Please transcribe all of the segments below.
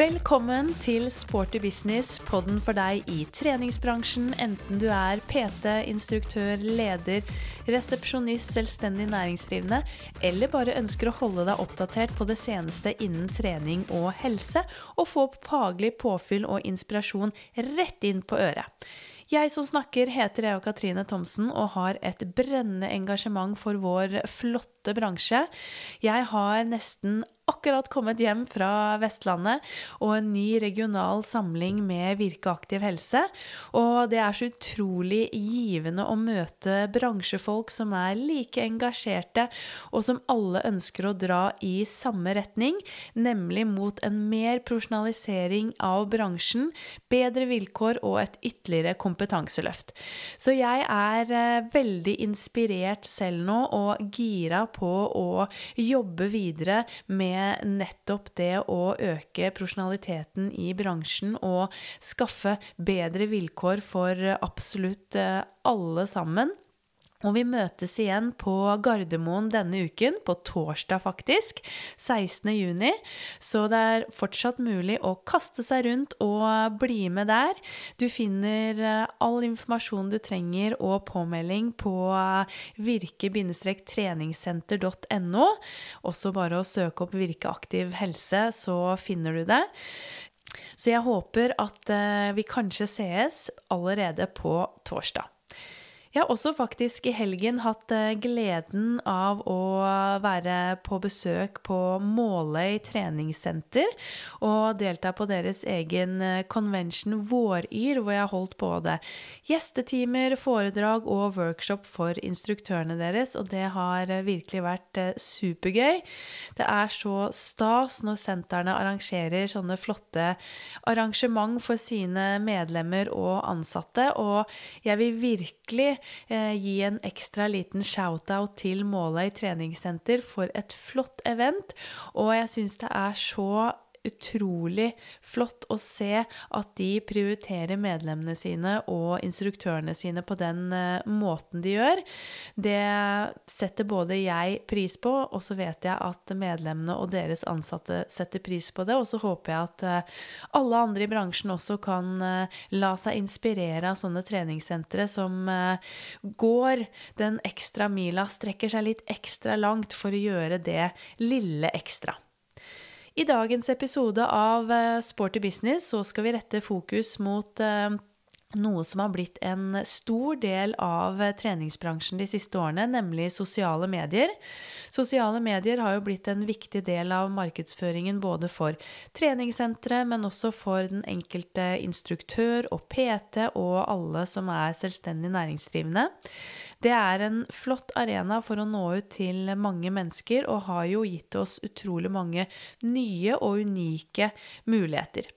Velkommen til Sporty business, podden for deg i treningsbransjen, enten du er PT, instruktør, leder, resepsjonist, selvstendig næringsdrivende, eller bare ønsker å holde deg oppdatert på det seneste innen trening og helse, og få faglig påfyll og inspirasjon rett inn på øret. Jeg som snakker, heter Eva Katrine Thomsen og har et brennende engasjement for vår flotte bransje. Jeg har nesten akkurat kommet hjem fra Vestlandet og en ny regional samling med Virkeaktiv helse. Og det er så utrolig givende å møte bransjefolk som er like engasjerte, og som alle ønsker å dra i samme retning, nemlig mot en mer profesjonalisering av bransjen, bedre vilkår og et ytterligere kompetanseløft. Så jeg er eh, veldig inspirert selv nå og gira på å jobbe videre med nettopp det å øke profesjonaliteten i bransjen og skaffe bedre vilkår for absolutt eh, alle sammen. Og vi møtes igjen på Gardermoen denne uken, på torsdag faktisk, 16. juni. Så det er fortsatt mulig å kaste seg rundt og bli med der. Du finner eh, all informasjon du trenger og påmelding på virke-treningssenter.no. Også bare å søke opp Virkeaktiv helse, så finner du det. Så jeg håper at eh, vi kanskje sees allerede på torsdag. Jeg har også faktisk i helgen hatt eh, gleden av å være på besøk på Måløy treningssenter og delta på deres egen eh, convention Våryr, hvor jeg har holdt både gjestetimer, foredrag og workshop for instruktørene deres, og det har eh, virkelig vært supergøy. Det er så stas når sentrene arrangerer sånne flotte arrangement for sine medlemmer og ansatte, og jeg vil virkelig eh, gi en ekstra liten shout-out til Måløy treningssenter for et flott event. Og jeg syns det er så utrolig flott å se at de prioriterer medlemmene sine og instruktørene sine på den uh, måten de gjør. Det setter både jeg pris på, og så vet jeg at medlemmene og deres ansatte setter pris på det. Og så håper jeg at uh, alle andre i bransjen også kan uh, la seg inspirere av sånne treningssentre som går den ekstra mila, strekker seg litt ekstra langt for å gjøre det lille ekstra. I dagens episode av eh, Sporty business så skal vi rette fokus mot eh, noe som har blitt en stor del av eh, treningsbransjen de siste årene, nemlig sosiale medier. Sosiale medier har jo blitt en viktig del av markedsføringen både for treningssentre, men også for den enkelte instruktør og PT og alle som er selvstendig næringsdrivende. Det er en flott arena for å nå ut til mange mennesker, og har jo gitt oss utrolig mange nye og unike muligheter.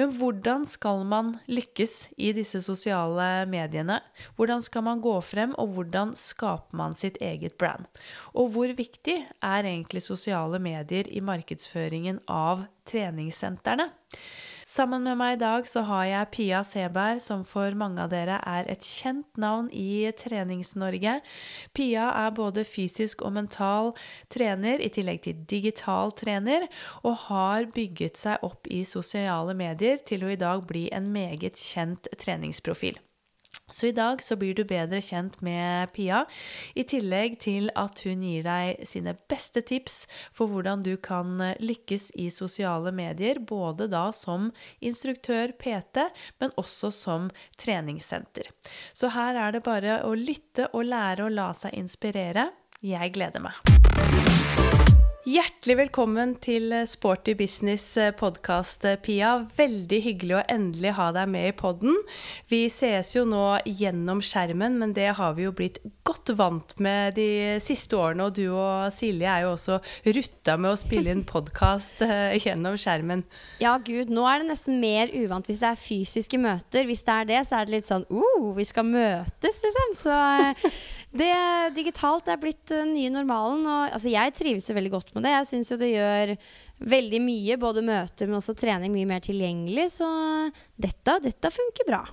Men hvordan skal man lykkes i disse sosiale mediene? Hvordan skal man gå frem, og hvordan skaper man sitt eget brand? Og hvor viktig er egentlig sosiale medier i markedsføringen av treningssentrene? Sammen med meg i dag så har jeg Pia Seberg, som for mange av dere er et kjent navn i Trenings-Norge. Pia er både fysisk og mental trener, i tillegg til digital trener, og har bygget seg opp i sosiale medier til å i dag bli en meget kjent treningsprofil. Så i dag så blir du bedre kjent med Pia, i tillegg til at hun gir deg sine beste tips for hvordan du kan lykkes i sosiale medier, både da som instruktør PT, men også som treningssenter. Så her er det bare å lytte og lære å la seg inspirere. Jeg gleder meg. Hjertelig velkommen til Sporty business eh, podkast, eh, Pia. Veldig hyggelig å endelig ha deg med i podden. Vi ses jo nå gjennom skjermen, men det har vi jo blitt godt vant med de siste årene. Og du og Silje er jo også rutta med å spille inn podkast eh, gjennom skjermen. Ja, gud. Nå er det nesten mer uvant hvis det er fysiske møter. Hvis det er det, så er det litt sånn uh, vi skal møtes, liksom. Så det digitalt er blitt den nye normalen. Og altså, jeg trives jo veldig godt med det. Jeg syns jo det gjør veldig mye, både møter, men også trening mye mer tilgjengelig. Så dette, dette funker bra.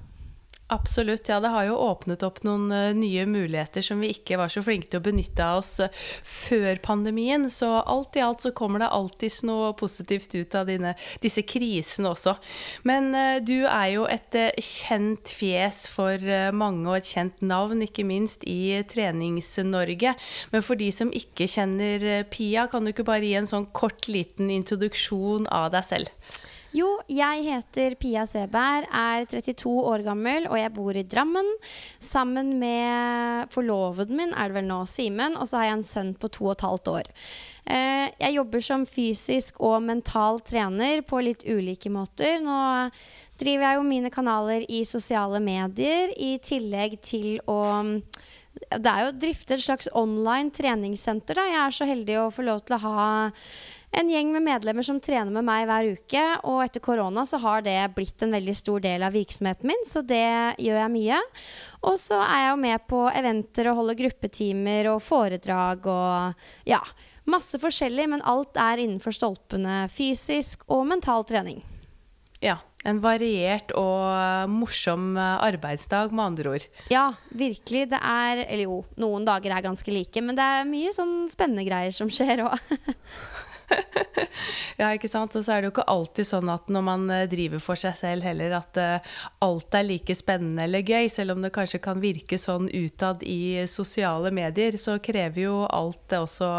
Absolutt. Ja, det har jo åpnet opp noen uh, nye muligheter som vi ikke var så flinke til å benytte av oss uh, før pandemien. Så alt i alt så kommer det alltids noe positivt ut av dine, disse krisene også. Men uh, du er jo et kjent fjes for mange, og et kjent navn, ikke minst i Trenings-Norge. Men for de som ikke kjenner Pia, kan du ikke bare gi en sånn kort, liten introduksjon av deg selv? Jo, jeg heter Pia Seberg, er 32 år gammel og jeg bor i Drammen. Sammen med forloveden min, er det vel nå, Simen, og så har jeg en sønn på to og et halvt år. Eh, jeg jobber som fysisk og mental trener på litt ulike måter. Nå driver jeg jo mine kanaler i sosiale medier, i tillegg til å det er jo å drifte et slags online treningssenter. Da. Jeg er så heldig å få lov til å ha en gjeng med medlemmer som trener med meg hver uke. Og etter korona så har det blitt en veldig stor del av virksomheten min, så det gjør jeg mye. Og så er jeg jo med på eventer og holder gruppetimer og foredrag og ja. Masse forskjellig, men alt er innenfor stolpene fysisk og mental trening. Ja. En variert og morsom arbeidsdag, med andre ord. Ja, virkelig. Det er Eller jo, noen dager er ganske like, men det er mye sånn spennende greier som skjer òg. ja, ikke sant. Og så er det jo ikke alltid sånn at når man eh, driver for seg selv heller, at uh, alt er like spennende eller gøy. Selv om det kanskje kan virke sånn utad i sosiale medier, så krever jo alt også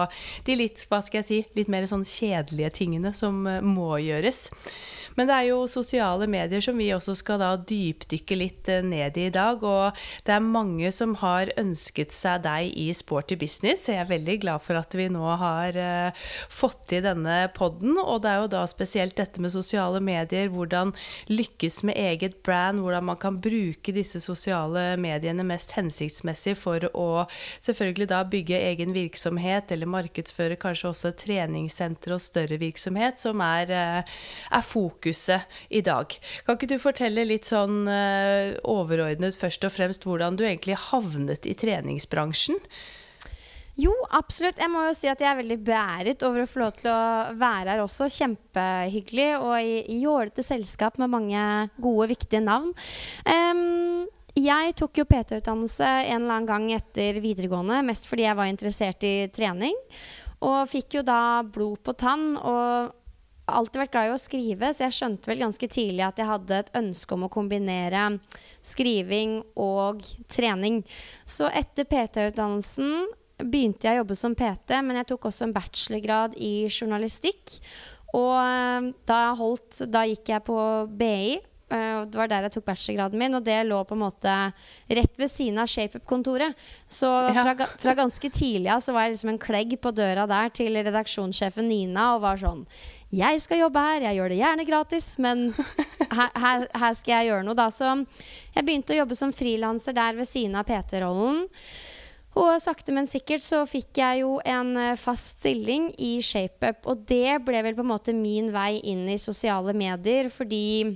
de litt, hva skal jeg si, litt mer sånn kjedelige tingene som uh, må gjøres. Men det er jo sosiale medier som vi også skal da dypdykke litt ned i i dag. Og det er mange som har ønsket seg deg i Sporty business, så jeg er veldig glad for at vi nå har uh, fått til denne poden. Og det er jo da spesielt dette med sosiale medier, hvordan lykkes med eget brand, hvordan man kan bruke disse sosiale mediene mest hensiktsmessig for å selvfølgelig da bygge egen virksomhet, eller markedsføre kanskje også treningssenter og større virksomhet, som er, eh, er fokuset i dag. Kan ikke du fortelle litt sånn eh, overordnet først og fremst hvordan du egentlig havnet i treningsbransjen? Jo, absolutt. Jeg må jo si at jeg er veldig beæret over å få lov til å være her også. Kjempehyggelig og i jålete selskap med mange gode, viktige navn. Um, jeg tok jo PT-utdannelse en eller annen gang etter videregående, mest fordi jeg var interessert i trening. Og fikk jo da blod på tann. og alltid vært glad i å skrive, så jeg skjønte vel ganske tidlig at jeg hadde et ønske om å kombinere skriving og trening. Så etter PT-utdannelsen begynte jeg å jobbe som PT, men jeg tok også en bachelorgrad i journalistikk. Og eh, da, holdt, da gikk jeg på BI. Uh, det var der jeg tok bachelorgraden min, og det lå på en måte rett ved siden av ShapeUp-kontoret. Så fra, fra, ganske tidlig av så var jeg liksom en klegg på døra der til redaksjonssjefen Nina og var sånn Jeg skal jobbe her, jeg gjør det gjerne gratis, men her, her, her skal jeg gjøre noe, da. Så jeg begynte å jobbe som frilanser der ved siden av PT-rollen. Og sakte, men sikkert så fikk jeg jo en eh, fast stilling i ShapeUp. Og det ble vel på en måte min vei inn i sosiale medier, fordi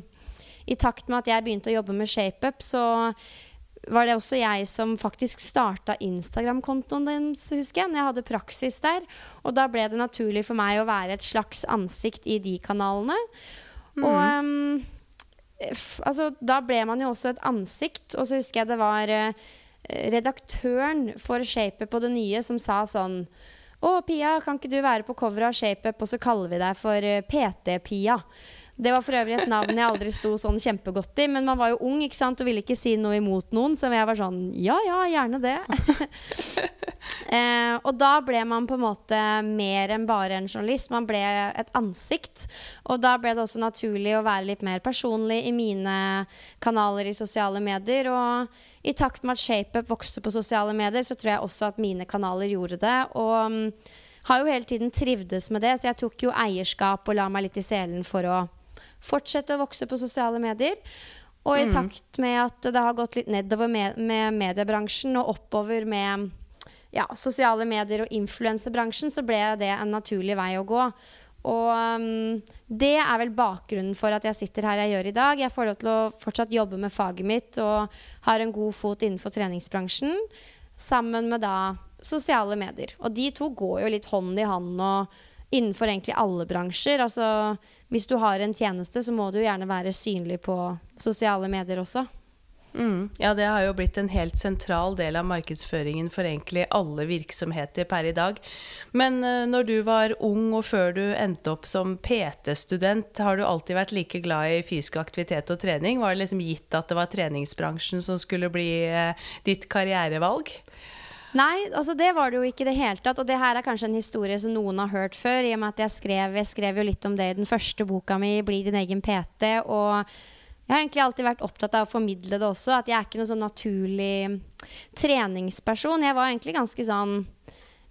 i takt med at jeg begynte å jobbe med ShapeUp, så var det også jeg som faktisk starta Instagram-kontoen deres, husker jeg, når jeg hadde praksis der. Og da ble det naturlig for meg å være et slags ansikt i de kanalene. Mm. Og um, altså, da ble man jo også et ansikt. Og så husker jeg det var uh, redaktøren for Shapeup på det nye som sa sånn Å, Pia, kan ikke du være på coveret av Shapeup, og så kaller vi deg for uh, PT-Pia? Det var for øvrig et navn jeg aldri sto sånn kjempegodt i, men man var jo ung ikke sant, og ville ikke si noe imot noen, så jeg var sånn ja ja, gjerne det. eh, og da ble man på en måte mer enn bare en journalist, man ble et ansikt. Og da ble det også naturlig å være litt mer personlig i mine kanaler i sosiale medier. og i takt med at ShapeUp vokste på sosiale medier, så tror jeg også at mine kanaler gjorde det. Og um, har jo hele tiden trivdes med det, så jeg tok jo eierskap og la meg litt i selen for å fortsette å vokse på sosiale medier. Og i mm. takt med at det har gått litt nedover med, med mediebransjen og oppover med ja, sosiale medier og influensebransjen, så ble det en naturlig vei å gå. Og um, det er vel bakgrunnen for at jeg sitter her jeg gjør i dag. Jeg får lov til å fortsatt jobbe med faget mitt og har en god fot innenfor treningsbransjen. Sammen med da sosiale medier. Og de to går jo litt hånd i hånd og innenfor egentlig alle bransjer. Altså hvis du har en tjeneste, så må du gjerne være synlig på sosiale medier også. Mm. Ja, det har jo blitt en helt sentral del av markedsføringen for egentlig alle virksomheter per i dag. Men uh, når du var ung og før du endte opp som PT-student, har du alltid vært like glad i fysisk aktivitet og trening? Var det liksom gitt at det var treningsbransjen som skulle bli uh, ditt karrierevalg? Nei, altså det var det jo ikke i det hele tatt. Og det her er kanskje en historie som noen har hørt før. i og med at Jeg skrev, jeg skrev jo litt om det i den første boka mi, 'Bli din egen PT'. og jeg har egentlig alltid vært opptatt av å formidle det også. At jeg er ikke noen sånn naturlig treningsperson. Jeg var egentlig ganske sånn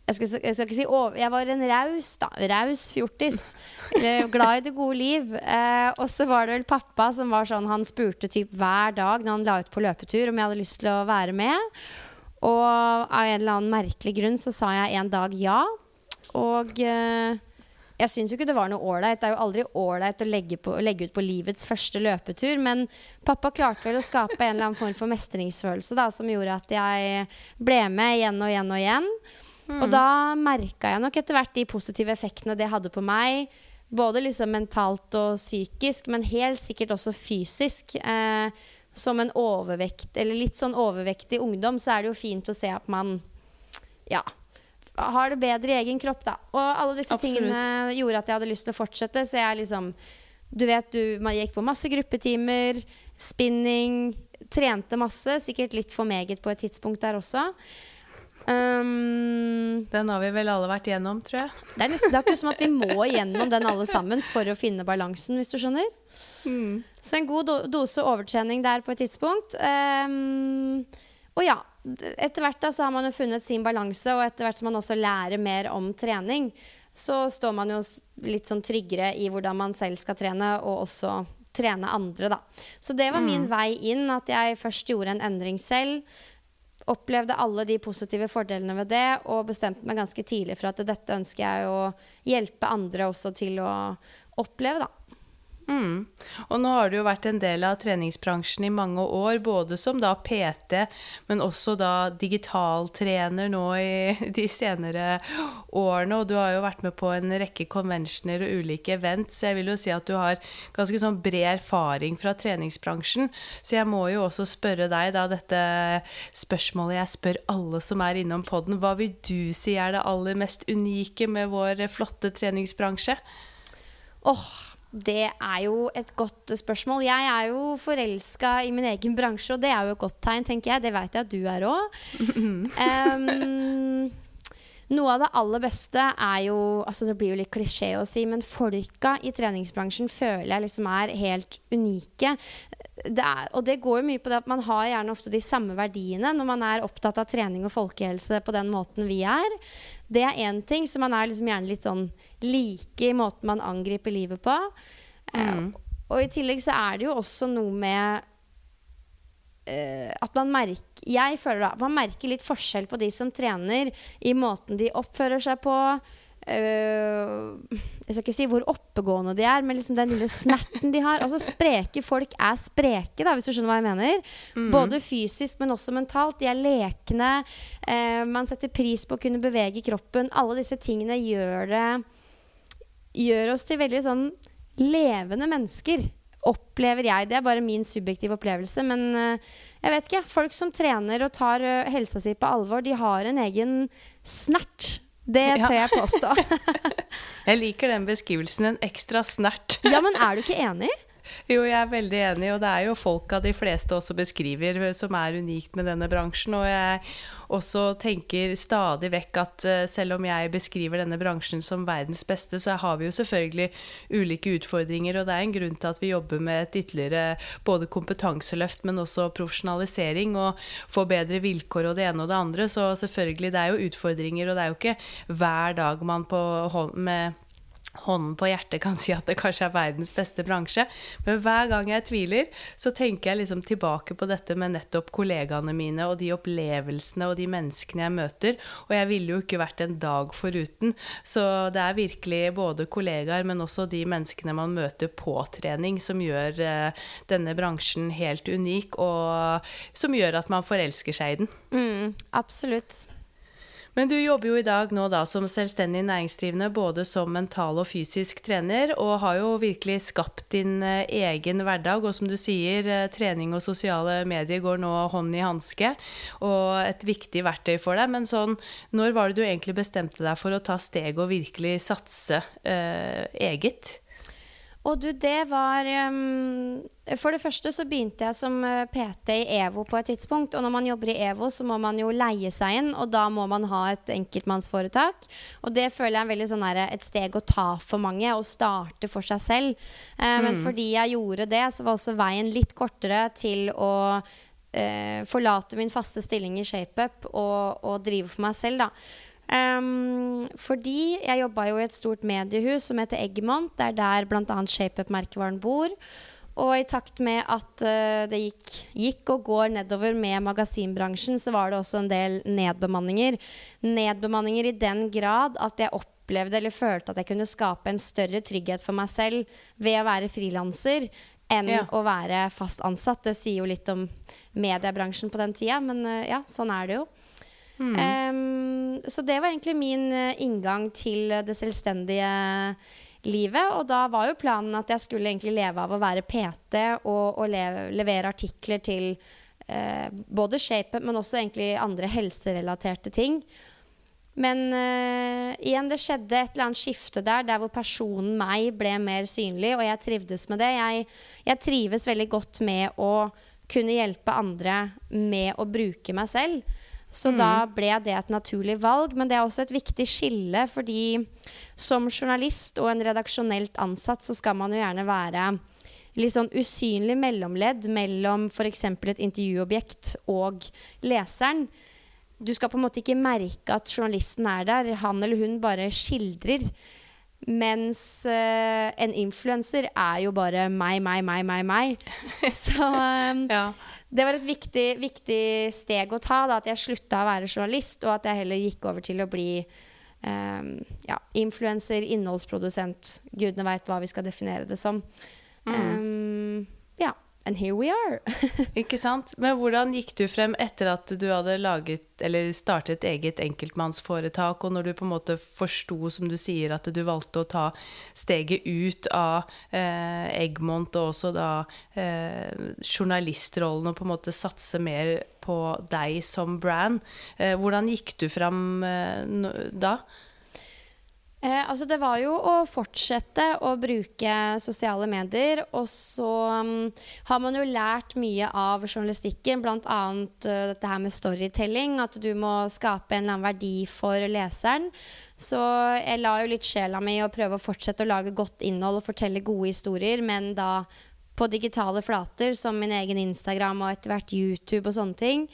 jeg skal, jeg skal ikke si over, Jeg var en raus, da. Raus fjortis. Glad i det gode liv. Eh, og så var det vel pappa som var sånn Han spurte typ hver dag når han la ut på løpetur om jeg hadde lyst til å være med. Og av en eller annen merkelig grunn så sa jeg en dag ja. Og eh, jeg syns jo ikke det var noe ålreit. Det er jo aldri ålreit å legge, på, legge, ut på livets første løpetur. Men pappa klarte vel å skape en eller annen form for mestringsfølelse da, som gjorde at jeg ble med igjen og igjen og igjen. Mm. Og da merka jeg nok etter hvert de positive effektene det hadde på meg. Både liksom mentalt og psykisk, men helt sikkert også fysisk. Eh, som en overvekt, eller litt sånn overvektig ungdom, så er det jo fint å se at man ja, har det bedre i egen kropp, da. Og alle disse Absolutt. tingene gjorde at jeg hadde lyst til å fortsette. Så jeg liksom Du vet, du man gikk på masse gruppetimer, spinning, trente masse. Sikkert litt for meget på et tidspunkt der også. Um, den har vi vel alle vært igjennom, tror jeg. Det er, nesten, det er ikke som at vi må igjennom den alle sammen for å finne balansen, hvis du skjønner. Mm. Så en god do dose overtrening der på et tidspunkt. Um, og ja, etter hvert da så har man jo funnet sin balanse, og etter hvert som man også lærer mer om trening, så står man jo litt sånn tryggere i hvordan man selv skal trene, og også trene andre, da. Så det var mm. min vei inn, at jeg først gjorde en endring selv. Opplevde alle de positive fordelene ved det, og bestemte meg ganske tidlig for at dette ønsker jeg å hjelpe andre også til å oppleve, da. Mm. Og nå har du jo vært en del av treningsbransjen i mange år, både som da PT, men også da digitaltrener nå i de senere årene. Og du har jo vært med på en rekke conventioner og ulike event, så jeg vil jo si at du har ganske sånn bred erfaring fra treningsbransjen. Så jeg må jo også spørre deg, da, dette spørsmålet jeg spør alle som er innom poden. Hva vil du si er det aller mest unike med vår flotte treningsbransje? Åh, oh det er jo et godt spørsmål. Jeg er jo forelska i min egen bransje, og det er jo et godt tegn, tenker jeg. Det vet jeg at du er òg. Um, noe av det aller beste er jo altså Det blir jo litt klisjé å si, men folka i treningsbransjen føler jeg liksom er helt unike. Det er, og det går jo mye på det at man har gjerne ofte de samme verdiene når man er opptatt av trening og folkehelse på den måten vi er. Det er én ting, så man er liksom gjerne litt sånn like i måten man angriper livet på. Eh, mm. Uh, og i tillegg så er det jo også noe med uh, at man merker Jeg føler at man merker litt forskjell på de som trener, i måten de oppfører seg på. Uh, jeg skal ikke si hvor oppegående de er, men liksom den lille snerten de har. Altså Spreke folk er spreke, da, hvis du skjønner hva jeg mener. Mm. Både fysisk, men også mentalt. De er lekne. Uh, man setter pris på å kunne bevege kroppen. Alle disse tingene gjør det gjør oss til veldig sånn levende mennesker. Opplever jeg. Det er bare min subjektive opplevelse. Men uh, jeg vet ikke. Folk som trener og tar uh, helsa si på alvor, de har en egen snert. Det tør jeg påstå. jeg liker den beskrivelsen. En ekstra snert. ja, men er du ikke enig? Jo, jeg er veldig enig, og det er jo folka de fleste også beskriver som er unikt med denne bransjen. Og jeg også tenker stadig vekk at uh, selv om jeg beskriver denne bransjen som verdens beste, så har vi jo selvfølgelig ulike utfordringer, og det er en grunn til at vi jobber med et ytterligere både kompetanseløft, men også profesjonalisering, og få bedre vilkår og det ene og det andre. Så selvfølgelig, det er jo utfordringer, og det er jo ikke hver dag man på med hånden på hjertet kan si at det kanskje er verdens beste bransje. Men hver gang jeg tviler, så tenker jeg liksom tilbake på dette med nettopp kollegaene mine og de opplevelsene og de menneskene jeg møter. Og jeg ville jo ikke vært en dag foruten. Så det er virkelig både kollegaer, men også de menneskene man møter på trening, som gjør uh, denne bransjen helt unik, og som gjør at man forelsker seg i den. Mm, absolutt. Men du jobber jo i dag nå da som selvstendig næringsdrivende både som mental og fysisk trener, og har jo virkelig skapt din eh, egen hverdag. Og som du sier, eh, trening og sosiale medier går nå hånd i hanske, og et viktig verktøy for deg. Men sånn, når var det du egentlig bestemte deg for å ta steg og virkelig satse eh, eget? Og du, det var um, For det første så begynte jeg som eh, PT i EVO på et tidspunkt. Og når man jobber i EVO, så må man jo leie seg inn, og da må man ha et enkeltmannsforetak. Og det føler jeg er veldig sånn her, et steg å ta for mange, å starte for seg selv. Uh, mm. Men fordi jeg gjorde det, så var også veien litt kortere til å uh, forlate min faste stilling i ShapeUp og, og drive for meg selv, da. Um, fordi jeg jobba jo i et stort mediehus som heter Eggmont. Det er der bl.a. ShapeUp-merkevaren bor. Og i takt med at uh, det gikk, gikk, og går nedover med magasinbransjen, så var det også en del nedbemanninger. Nedbemanninger i den grad at jeg opplevde eller følte at jeg kunne skape en større trygghet for meg selv ved å være frilanser enn ja. å være fast ansatt. Det sier jo litt om mediebransjen på den tida, men uh, ja, sånn er det jo. Mm. Um, så det var egentlig min uh, inngang til det selvstendige livet. Og da var jo planen at jeg skulle egentlig leve av å være PT og, og leve, levere artikler til uh, både ShapeUp, men også egentlig andre helserelaterte ting. Men uh, igjen, det skjedde et eller annet skifte der, der hvor personen meg ble mer synlig, og jeg trivdes med det. Jeg, jeg trives veldig godt med å kunne hjelpe andre med å bruke meg selv. Så mm. da ble det et naturlig valg. Men det er også et viktig skille, fordi som journalist og en redaksjonelt ansatt, så skal man jo gjerne være litt sånn usynlig mellomledd mellom f.eks. et intervjuobjekt og leseren. Du skal på en måte ikke merke at journalisten er der. Han eller hun bare skildrer. Mens uh, en influenser er jo bare meg, meg, meg, meg, meg. Så um, ja det var et viktig, viktig, steg å ta. Da, at jeg slutta å være journalist, og at jeg heller gikk over til å bli um, ja, influenser, innholdsprodusent. Gudene veit hva vi skal definere det som. Mm. Um, ja. And here we are. ikke sant. Men hvordan gikk du frem etter at du hadde laget, startet eget enkeltmannsforetak, og når du på en måte forsto, som du sier, at du valgte å ta steget ut av eh, Eggmont og også da eh, journalistrollen og på en måte satse mer på deg som brand. Eh, hvordan gikk du frem eh, da? Eh, altså det var jo å fortsette å bruke sosiale medier. Og så um, har man jo lært mye av journalistikken, bl.a. Uh, dette her med storytelling. At du må skape en eller annen verdi for leseren. Så jeg la jo litt sjela mi å prøve å fortsette å lage godt innhold og fortelle gode historier, men da på digitale flater som min egen Instagram og etter hvert YouTube og sånne ting.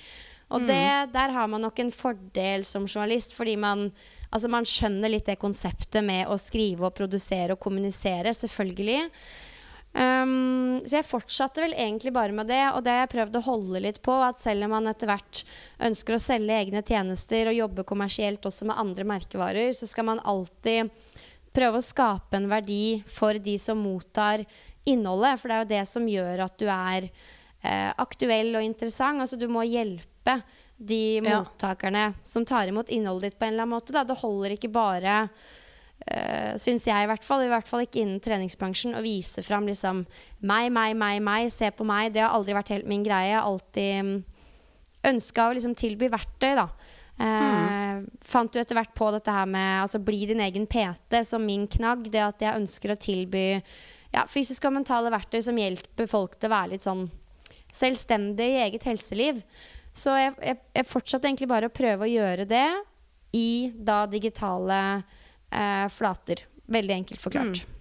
Og mm. det, der har man nok en fordel som journalist, fordi man Altså man skjønner litt det konseptet med å skrive og produsere og kommunisere, selvfølgelig. Um, så jeg fortsatte vel egentlig bare med det, og det har jeg prøvd å holde litt på. At selv om man etter hvert ønsker å selge egne tjenester og jobbe kommersielt også med andre merkevarer, så skal man alltid prøve å skape en verdi for de som mottar innholdet. For det er jo det som gjør at du er eh, aktuell og interessant. Altså du må hjelpe de mottakerne som tar imot innholdet ditt på en eller annen måte. Da. Det holder ikke bare, uh, syns jeg i hvert fall, i hvert fall ikke innen treningsbransjen, å vise fram liksom meg, meg, meg, meg, se på meg. Det har aldri vært helt min greie. Jeg har alltid um, ønska å liksom tilby verktøy, da. Uh, mm. Fant jo etter hvert på dette her med altså bli din egen PT som min knagg. Det at jeg ønsker å tilby ja, fysiske og mentale verktøy som hjelper folk til å være litt sånn selvstendig i eget helseliv. Så jeg, jeg, jeg, fortsatte egentlig bare å prøve å gjøre det i da digitale eh, flater. Veldig enkelt forklart. Mm.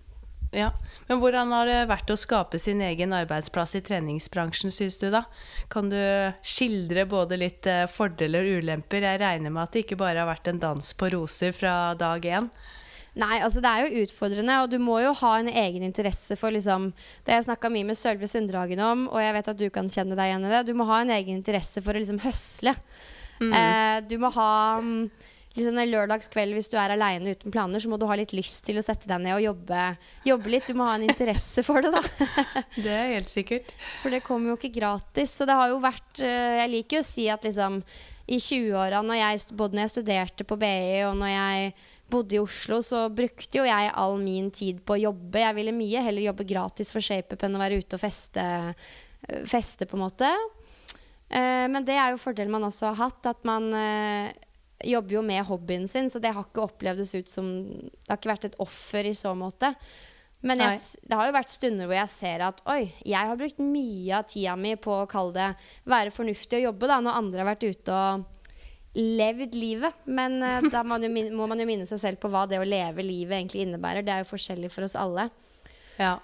Ja, Men hvordan har det vært å skape sin egen arbeidsplass i treningsbransjen, syns du, da? Kan du skildre både litt eh, fordeler og ulemper? Jeg regner med at det ikke bare har vært en dans på roser fra dag én? Nei, altså det er jo utfordrende, og du må jo ha en egen interesse for liksom Det jeg snakka mye med Sølve Sunddragen om, og jeg vet at du kan kjenne deg igjen i det. Du må ha en egen interesse for å liksom høsle. Mm. Eh, du må ha mm, liksom en lørdagskveld hvis du er aleine uten planer, så må du ha litt lyst til å sette deg ned og jobbe, jobbe litt. Du må ha en interesse for det, da. det er helt sikkert. For det kommer jo ikke gratis. Så det har jo vært eh, Jeg liker jo å si at liksom i 20-åra, både når jeg studerte på BI og når jeg bodde i Oslo, så brukte jo jeg all min tid på å jobbe. Jeg ville mye heller jobbe gratis for ShapeUp enn å være ute og feste, feste på en måte. Uh, men det er jo fordelen man også har hatt, at man uh, jobber jo med hobbyen sin, så det har ikke opplevdes ut som Det har ikke vært et offer i så måte. Men jeg, det har jo vært stunder hvor jeg ser at oi, jeg har brukt mye av tida mi på å kalle det være fornuftig å jobbe, da, når andre har vært ute og levd livet. Men uh, da man må man jo minne seg selv på hva det å leve livet egentlig innebærer. Det er jo forskjellig for oss alle. Ja.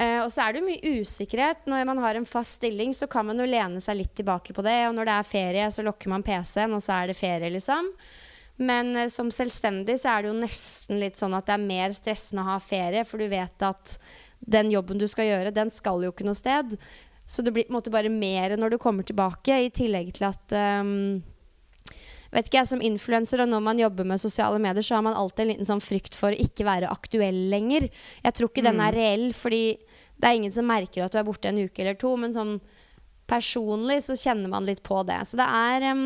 Uh, og så er det jo mye usikkerhet. Når man har en fast stilling, så kan man jo lene seg litt tilbake på det. Og når det er ferie, så lokker man PC-en, og så er det ferie, liksom. Men uh, som selvstendig så er det jo nesten litt sånn at det er mer stressende å ha ferie, for du vet at den jobben du skal gjøre, den skal jo ikke noe sted. Så det blir på en måte bare mer når du kommer tilbake, i tillegg til at um, vet ikke jeg, Som influenser og når man jobber med sosiale medier, så har man alltid en liten sånn frykt for å ikke være aktuell lenger. Jeg tror ikke mm. den er reell, fordi det er ingen som merker at du er borte en uke eller to. Men sånn personlig så kjenner man litt på det. Så det er um,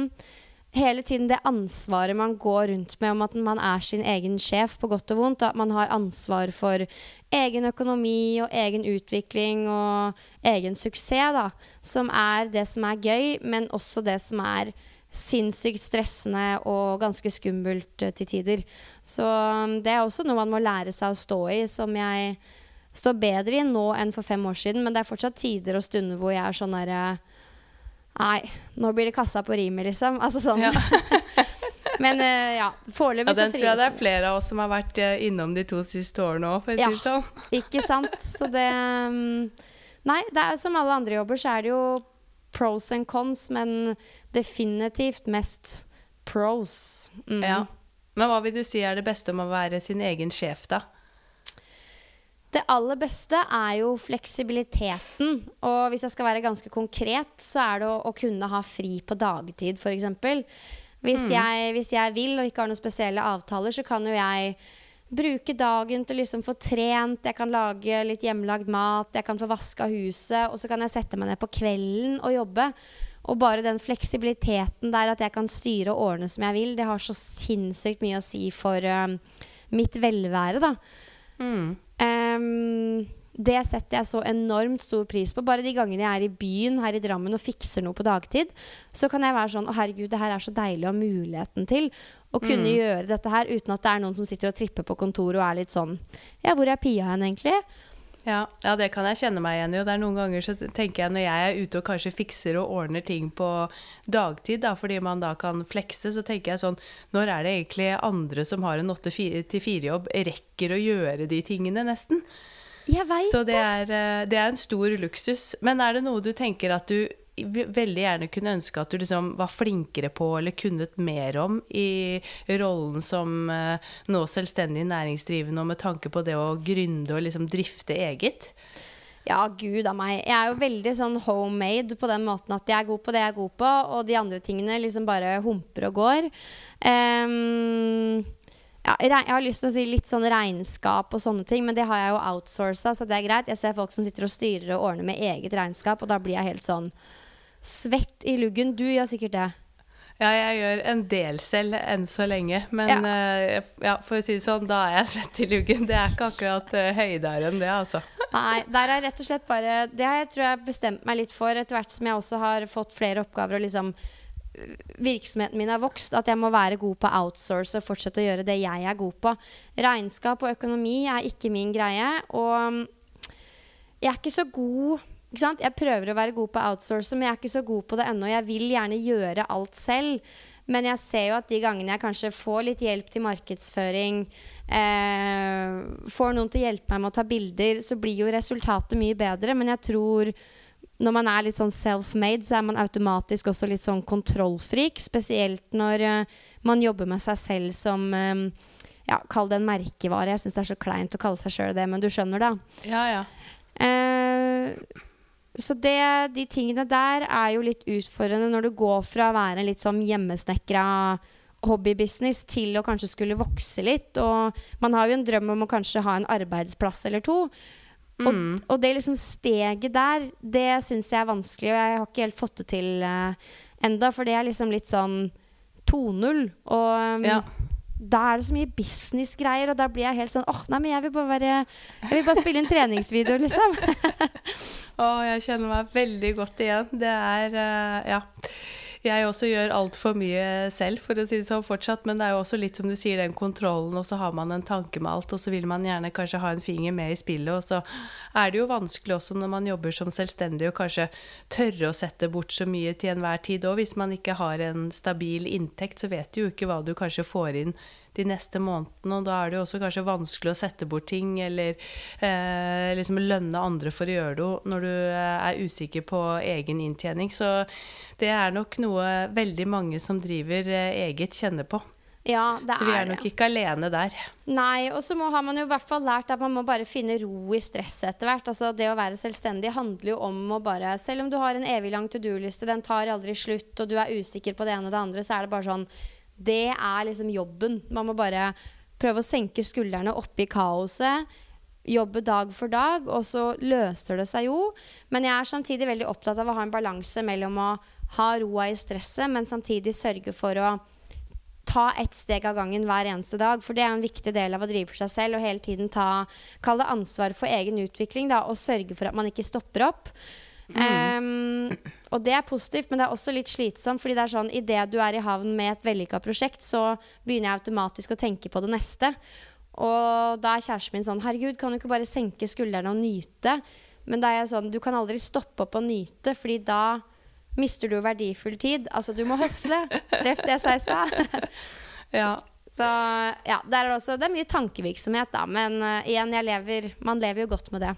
hele tiden det ansvaret man går rundt med om at man er sin egen sjef, på godt og vondt. At man har ansvar for egen økonomi og egen utvikling og egen suksess, da. Som er det som er gøy, men også det som er sinnssykt stressende og ganske skummelt uh, til tider. Så um, det er også noe man må lære seg å stå i, som jeg står bedre i nå enn for fem år siden. Men det er fortsatt tider og stunder hvor jeg er sånn derre Nei, nå blir det kassa på rimet, liksom. Altså sånn. Ja. Men uh, ja, foreløpig ja, så trives Den tror jeg det er flere av oss som har vært uh, innom de to siste årene òg, for å ja, si det sånn. ikke sant. Så det um, Nei, det er, som alle andre jobber, så er det jo pros and cons, men definitivt mest pros. Mm. Ja. Men hva vil du si er det beste med å være sin egen sjef, da? Det aller beste er jo fleksibiliteten. Og hvis jeg skal være ganske konkret, så er det å, å kunne ha fri på dagtid, f.eks. Hvis, mm. jeg, hvis jeg vil og ikke har noen spesielle avtaler, så kan jo jeg bruke dagen til å liksom få trent, jeg kan lage litt hjemmelagd mat, jeg kan få vaska huset, og så kan jeg sette meg ned på kvelden og jobbe. Og bare den fleksibiliteten der at jeg kan styre og ordne som jeg vil, det har så sinnssykt mye å si for uh, mitt velvære, da. Mm. Um, det setter jeg så enormt stor pris på. Bare de gangene jeg er i byen her i Drammen og fikser noe på dagtid, så kan jeg være sånn Å, herregud, det her er så deilig å ha muligheten til. Å kunne mm. gjøre dette her uten at det er noen som sitter og tripper på kontoret og er litt sånn Ja, hvor er Pia hen, egentlig? Ja, ja, det kan jeg kjenne meg igjen i. Og det er noen ganger så tenker jeg når jeg er ute og kanskje fikser og ordner ting på dagtid, da, fordi man da kan flekse, så tenker jeg sånn Når er det egentlig andre som har en 8-4-jobb, rekker å gjøre de tingene, nesten? Jeg vet. Så det er, eh, det er en stor luksus. Men er det noe du tenker at du veldig gjerne kunne ønske at du liksom var flinkere på eller kunnet mer om i rollen som uh, nå selvstendig næringsdrivende og med tanke på det å gründe og liksom drifte eget? Ja, gud a meg. Jeg er jo veldig sånn homemade på den måten at jeg er god på det jeg er god på, og de andre tingene liksom bare humper og går. Um, ja, jeg har lyst til å si litt sånn regnskap og sånne ting, men det har jeg jo outsourca, så det er greit. Jeg ser folk som sitter og styrer og ordner med eget regnskap, og da blir jeg helt sånn svett i luggen. Du gjør sikkert det. Ja, jeg gjør en del selv enn så lenge. Men ja. Uh, ja, for å si det sånn, da er jeg svett i luggen. Det er ikke akkurat uh, høydere enn det, altså. Nei, der er rett og slett bare Det har jeg tror jeg bestemt meg litt for etter hvert som jeg også har fått flere oppgaver og liksom virksomheten min har vokst, at jeg må være god på outsource og fortsette å gjøre det jeg er god på. Regnskap og økonomi er ikke min greie. Og jeg er ikke så god ikke sant? jeg prøver å være god på outsource, men jeg er ikke så god på det ennå. Jeg vil gjerne gjøre alt selv. Men jeg ser jo at de gangene jeg kanskje får litt hjelp til markedsføring, eh, får noen til å hjelpe meg med å ta bilder, så blir jo resultatet mye bedre. Men jeg tror når man er litt sånn self-made, så er man automatisk også litt sånn kontrollfrik. Spesielt når uh, man jobber med seg selv som um, ja, Kall det en merkevare. Jeg syns det er så kleint å kalle seg sjøl det, men du skjønner, det. Ja, ja. Uh, så det, de tingene der er jo litt utfordrende når du går fra å være litt sånn hjemmesnekra hobbybusiness til å kanskje skulle vokse litt. Og man har jo en drøm om å kanskje ha en arbeidsplass eller to. Mm. Og, og, det liksom steget der, det syns jeg er vanskelig, og jeg har ikke helt fått det til uh, enda, for det er liksom litt sånn 2-0. Og um, Ja. da er det så mye businessgreier, og da blir jeg helt sånn åh, nei, men jeg vil bare være Jeg vil bare spille inn treningsvideo, liksom. Å, jeg kjenner meg veldig godt igjen. Det er uh, Ja. Jeg også gjør altfor mye selv, for å si det sånn fortsatt. Men det er jo også litt som du sier, den kontrollen, og så har man en tanke med alt, og så vil man gjerne kanskje ha en finger med i spillet, og så er det jo vanskelig også når man jobber som selvstendig, å kanskje tørre å sette bort så mye til enhver tid òg. Hvis man ikke har en stabil inntekt, så vet du jo ikke hva du kanskje får inn de neste månedene, og da er det jo også kanskje vanskelig å sette bort ting, eller eh, liksom lønne andre for å gjøre det når du eh, er usikker på egen inntjening. Så det er nok noe veldig mange som driver eh, eget, kjenner på. Ja, Så vi er er nok det. ikke alene der. Nei, og så har man jo i hvert fall lært at man må bare finne ro i stresset etter hvert. Altså Det å være selvstendig handler jo om å bare Selv om du har en evig lang to do-liste, den tar aldri slutt, og du er usikker på det ene og det andre, så er det bare sånn Det er liksom jobben. Man må bare prøve å senke skuldrene oppi kaoset. Jobbe dag for dag, og så løser det seg jo. Men jeg er samtidig veldig opptatt av å ha en balanse mellom å ha roa i stresset, men samtidig sørge for å ta ett steg av gangen hver eneste dag. For det er en viktig del av å drive for seg selv og hele tiden ta Kall det ansvar for egen utvikling da, og sørge for at man ikke stopper opp. Ehm, og det er positivt, men det er også litt slitsomt. Fordi det er sånn idet du er i havn med et vellykka prosjekt, så begynner jeg automatisk å tenke på det neste. Og da er kjæresten min sånn Herregud, kan du ikke bare senke skuldrene og nyte? Men da er jeg sånn Du kan aldri stoppe opp og nyte, fordi da mister du verdifull tid. Altså, du må høsle. Ref det jeg sa i stad. Ja. Så ja, der er det også Det er mye tankevirksomhet, da. Men uh, igjen, jeg lever Man lever jo godt med det.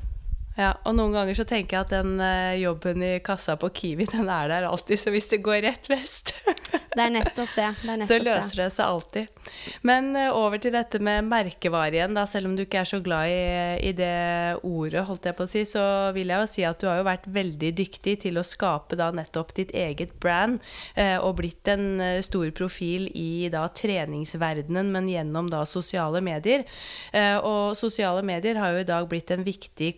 Ja, og noen ganger så tenker jeg at den eh, jobben i kassa på Kiwi, den er der alltid, så hvis det går rett vest, Det er nettopp det. det, er så løser det seg alltid. Men eh, over til dette med merkevare igjen, da, selv om du ikke er så glad i, i det ordet, holdt jeg på å si, så vil jeg jo si at du har jo vært veldig dyktig til å skape da nettopp ditt eget brand, eh, og blitt en stor profil i da treningsverdenen, men gjennom da sosiale medier. Og sosiale medier har jo i dag blitt en viktig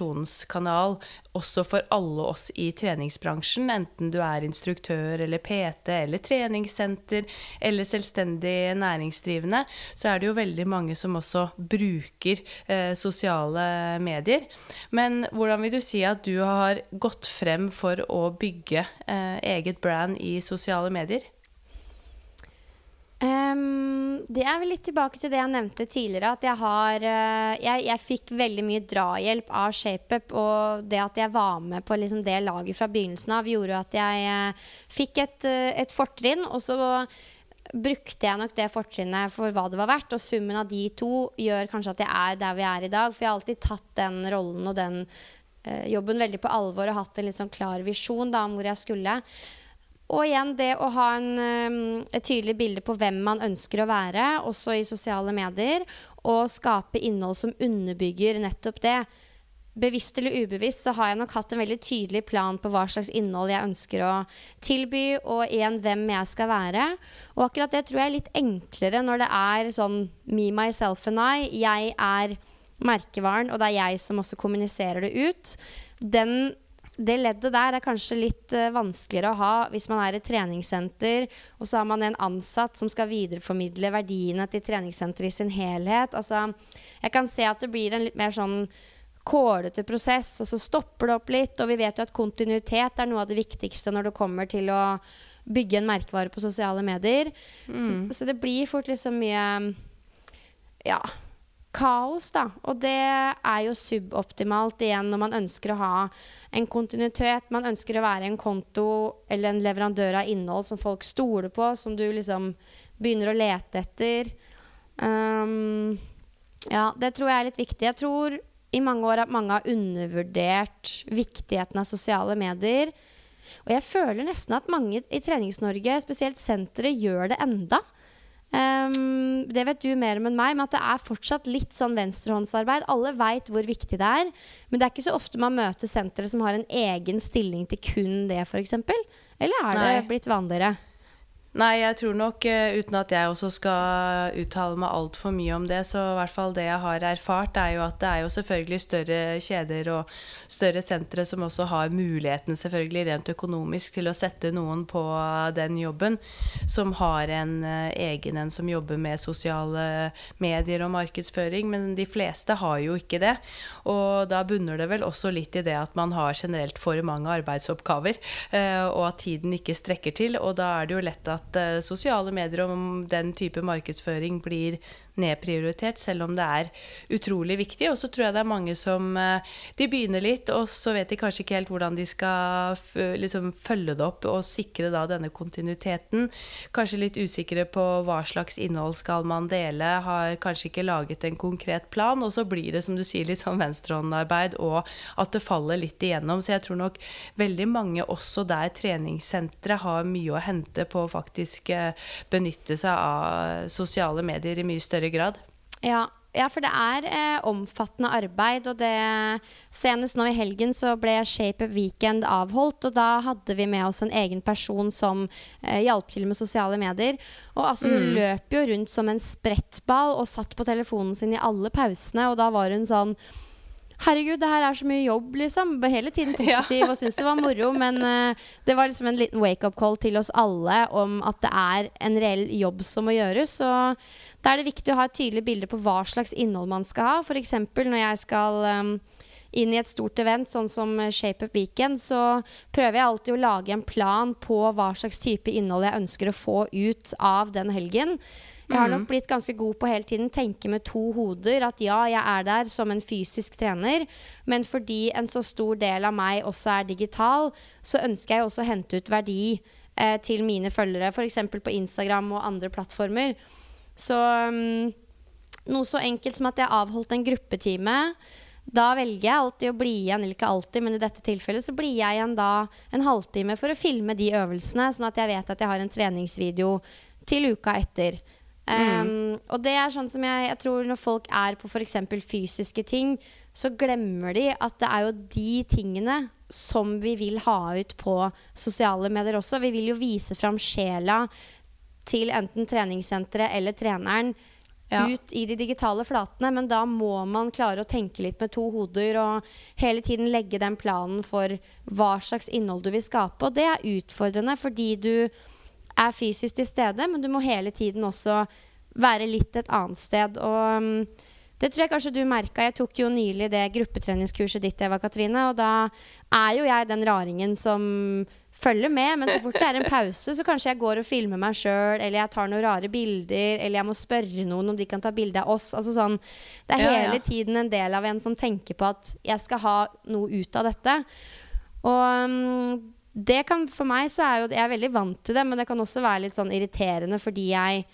kommunikasjonskanal også for alle oss i treningsbransjen, enten du er instruktør eller PT eller treningssenter eller selvstendig næringsdrivende, så er det jo veldig mange som også bruker eh, sosiale medier. Men hvordan vil du si at du har gått frem for å bygge eh, eget brand i sosiale medier? Ehm, det er vel litt tilbake til det jeg nevnte tidligere. At jeg har uh, Jeg, jeg fikk veldig mye drahjelp av ShapeUp. Og det at jeg var med på liksom det laget fra begynnelsen av, gjorde at jeg uh, fikk et, uh, et fortrinn. Og så brukte jeg nok det fortrinnet for hva det var verdt. Og summen av de to gjør kanskje at jeg er der vi er i dag. For jeg har alltid tatt den rollen og den jobben veldig på alvor og hatt en litt sånn klar visjon da, om hvor jeg skulle. Og igjen det å ha en, um, et tydelig bilde på hvem man ønsker å være, også i sosiale medier, og skape innhold som underbygger nettopp det. Bevisst eller ubevisst så har jeg nok hatt en veldig tydelig plan på hva slags innhold jeg ønsker å tilby, og igjen hvem jeg skal være. Og akkurat det tror jeg er litt enklere når det er sånn me, myself and I. Jeg er merkevaren, og det er jeg som også kommuniserer det ut. Den det leddet der er kanskje litt uh, vanskeligere å ha hvis man er et treningssenter, og så har man en ansatt som skal videreformidle verdiene til treningssenteret i sin helhet. Altså, jeg kan se at det blir en litt mer sånn kålete prosess, og så stopper det opp litt. Og vi vet jo at kontinuitet er noe av det viktigste når det kommer til å bygge en merkevare på sosiale medier. Så, så det blir fort liksom mye ja, kaos, da. Og det er jo suboptimalt igjen når man ønsker å ha en kontinuitet. Man ønsker å være en konto eller en leverandør av innhold som folk stoler på, som du liksom begynner å lete etter. Um, ja, det tror jeg er litt viktig. Jeg tror i mange år at mange har undervurdert viktigheten av sosiale medier. Og jeg føler nesten at mange i Trenings-Norge, spesielt senteret, gjør det enda. Um, det vet du mer om enn meg, men at det er fortsatt litt sånn venstrehåndsarbeid. Alle veit hvor viktig det er, men det er ikke så ofte man møter sentre som har en egen stilling til kun det, f.eks. Eller er det blitt vanligere? Nei, jeg tror nok, eh, uten at jeg også skal uttale meg altfor mye om det, så i hvert fall det jeg har erfart, er jo at det er jo selvfølgelig større kjeder og større sentre som også har muligheten, selvfølgelig rent økonomisk, til å sette noen på den jobben, som har en eh, egen en som jobber med sosiale medier og markedsføring, men de fleste har jo ikke det. Og da bunner det vel også litt i det at man har generelt for mange arbeidsoppgaver, eh, og at tiden ikke strekker til, og da er det jo lett at at uh, sosiale medier om den type markedsføring blir nedprioritert, selv om det er utrolig viktig. Og så tror jeg det er mange som uh, De begynner litt, og så vet de kanskje ikke helt hvordan de skal liksom, følge det opp og sikre da denne kontinuiteten. Kanskje litt usikre på hva slags innhold skal man dele, har kanskje ikke laget en konkret plan, og så blir det, som du sier, litt sånn venstrehåndarbeid, og at det faller litt igjennom. Så jeg tror nok veldig mange, også der treningssentre, har mye å hente på å faktisk eh, benytte seg av sosiale medier i mye større grad. Ja, ja, for det er eh, omfattende arbeid. Og det Senest nå i helgen så ble Shape Up Weekend avholdt. Og da hadde vi med oss en egen person som eh, hjalp til med sosiale medier. Og altså, hun mm. løp jo rundt som en sprettball og satt på telefonen sin i alle pausene. Og da var hun sånn Herregud, det her er så mye jobb, liksom. Hele tiden positiv og syntes det var moro. Men uh, det var liksom en liten wake-up call til oss alle om at det er en reell jobb som må gjøres. Og da er det viktig å ha et tydelig bilde på hva slags innhold man skal ha. F.eks. når jeg skal um, inn i et stort event, sånn som Shape Up Weekend, så prøver jeg alltid å lage en plan på hva slags type innhold jeg ønsker å få ut av den helgen. Jeg har nok mm. blitt ganske god på hele tiden tenke med to hoder. At ja, jeg er der som en fysisk trener, men fordi en så stor del av meg også er digital, så ønsker jeg også å hente ut verdi eh, til mine følgere, f.eks. på Instagram og andre plattformer. Så um, noe så enkelt som at jeg avholdt en gruppetime. Da velger jeg alltid å bli igjen, eller ikke alltid, men i dette tilfellet så blir jeg igjen da en halvtime for å filme de øvelsene, sånn at jeg vet at jeg har en treningsvideo til uka etter. Um, og det er sånn som jeg, jeg tror når folk er på f.eks. fysiske ting, så glemmer de at det er jo de tingene som vi vil ha ut på sosiale medier også. Vi vil jo vise fram sjela til enten treningssenteret eller treneren ja. ut i de digitale flatene. Men da må man klare å tenke litt med to hoder og hele tiden legge den planen for hva slags innhold du vil skape. Og det er utfordrende fordi du er fysisk til stede, men du må hele tiden også være litt et annet sted. Og um, det tror jeg kanskje du merka. Jeg tok jo nylig det gruppetreningskurset ditt, Eva Katrine. Og da er jo jeg den raringen som følger med. Men så fort det er en pause, så kanskje jeg går og filmer meg sjøl, eller jeg tar noen rare bilder, eller jeg må spørre noen om de kan ta bilde av oss. Altså sånn, det er hele ja, ja. tiden en del av en som tenker på at jeg skal ha noe ut av dette. Og um, det kan, for meg så er jo Jeg er veldig vant til det, men det kan også være litt sånn irriterende fordi jeg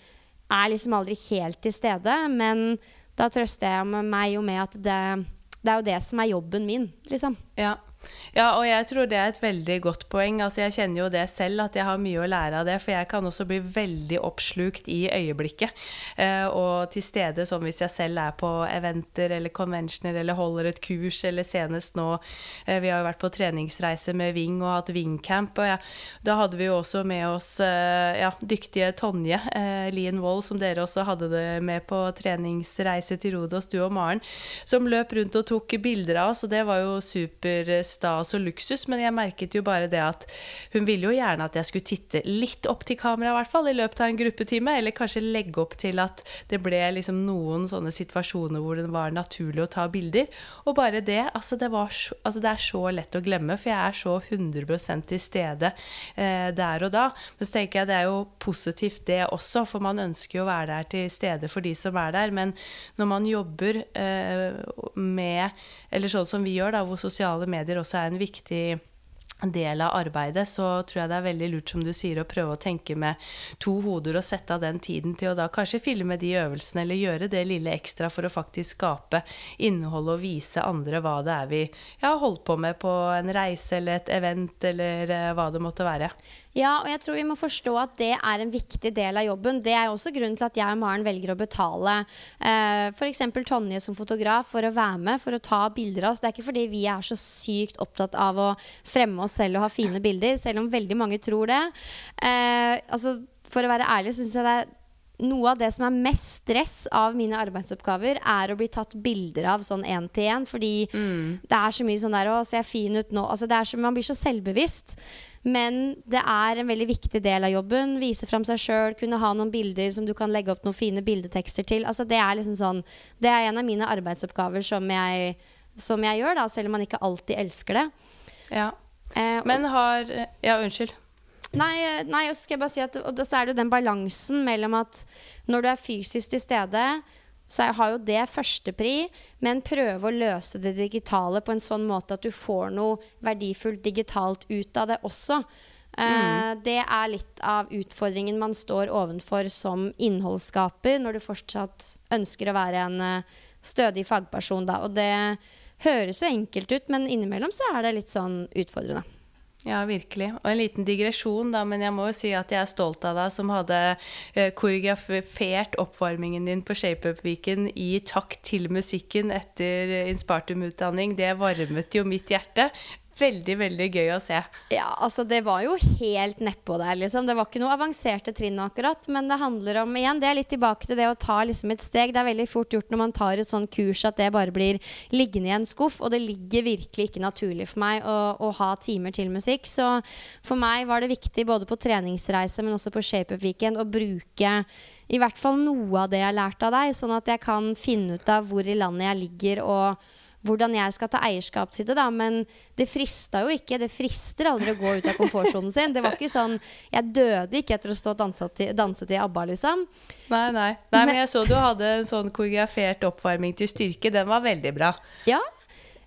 er liksom aldri helt til stede. Men da trøster jeg meg jo med at det, det er jo det som er jobben min, liksom. Ja. Ja, og jeg tror det er et veldig godt poeng. Altså, jeg kjenner jo det selv, at jeg har mye å lære av det. For jeg kan også bli veldig oppslukt i øyeblikket. Eh, og til stede, som hvis jeg selv er på eventer eller conventioner eller holder et kurs, eller senest nå eh, Vi har jo vært på treningsreise med Ving og hatt Vingcamp. Og ja, da hadde vi jo også med oss eh, ja, dyktige Tonje eh, Lien Wold, som dere også hadde det med på treningsreise til Rodos, du og Maren, som løp rundt og tok bilder av oss, og det var jo superstas stas og luksus, men jeg merket jo bare det at hun ville jo gjerne at jeg skulle titte litt opp til kamera, i hvert fall, i løpet av en gruppetime, eller kanskje legge opp til at det ble liksom noen sånne situasjoner hvor det var naturlig å ta bilder. Og bare det, altså det, så, altså det er så lett å glemme, for jeg er så 100 til stede eh, der og da. Men så tenker jeg det er jo positivt det også, for man ønsker jo å være der til stede for de som er der. Men når man jobber eh, med, eller sånn som vi gjør, da, hvor sosiale medier også også er en viktig del av arbeidet, så tror jeg det er veldig lurt, som du sier, å prøve å tenke med to hoder og sette av den tiden til å da kanskje filme de øvelsene, eller gjøre det lille ekstra for å faktisk skape innhold og vise andre hva det er vi ja, har holdt på med på en reise eller et event, eller uh, hva det måtte være. Ja, og jeg tror vi må forstå at det er en viktig del av jobben. Det er også grunnen til at jeg og Maren velger å betale eh, f.eks. Tonje som fotograf for å være med, for å ta bilder av oss. Det er ikke fordi vi er så sykt opptatt av å fremme oss selv og ha fine bilder, selv om veldig mange tror det. Eh, altså for å være ærlig syns jeg det er noe av det som er mest stress av mine arbeidsoppgaver, er å bli tatt bilder av sånn én til én. Fordi det er så mye sånn der 'Å, ser jeg fin ut nå?' Altså, er så, man blir så selvbevisst. Men det er en veldig viktig del av jobben. Vise fram seg sjøl, kunne ha noen bilder som du kan legge opp noen fine bildetekster til. Altså, det er liksom sånn Det er en av mine arbeidsoppgaver som jeg, som jeg gjør, da, selv om man ikke alltid elsker det. Ja. Eh, Men har Ja, unnskyld. Nei, eh, nei, og så skal jeg bare si at og så er det jo den balansen mellom at når du er fysisk til stede, så jeg har jo det førstepri, men prøve å løse det digitale på en sånn måte at du får noe verdifullt digitalt ut av det også. Eh, det er litt av utfordringen man står ovenfor som innholdsskaper, når du fortsatt ønsker å være en eh, stødig fagperson. Da. Og det høres jo enkelt ut, men innimellom så er det litt sånn utfordrende. Ja, virkelig. Og en liten digresjon, da, men jeg må jo si at jeg er stolt av deg som hadde eh, koreografert oppvarmingen din på ShapeUp-viken i takt til musikken etter Inspartum-utdanning. Det varmet jo mitt hjerte. Veldig, veldig gøy å se. Ja, altså det var jo helt nedpå der, liksom. Det var ikke noe avanserte trinn akkurat. Men det handler om igjen, det er litt tilbake til det å ta liksom et steg. Det er veldig fort gjort når man tar et sånn kurs at det bare blir liggende i en skuff. Og det ligger virkelig ikke naturlig for meg å, å ha timer til musikk. Så for meg var det viktig både på treningsreise, men også på ShapeUp-weekend å bruke i hvert fall noe av det jeg har lært av deg, sånn at jeg kan finne ut av hvor i landet jeg ligger og hvordan jeg skal ta eierskap til det, da. Men det frista jo ikke. Det frister aldri å gå ut av komfortsonen sin. Det var ikke sånn Jeg døde ikke etter å stå og danse til, danse til ABBA, liksom. Nei, nei. nei men jeg så du hadde en sånn koreografert oppvarming til styrke. Den var veldig bra. Ja.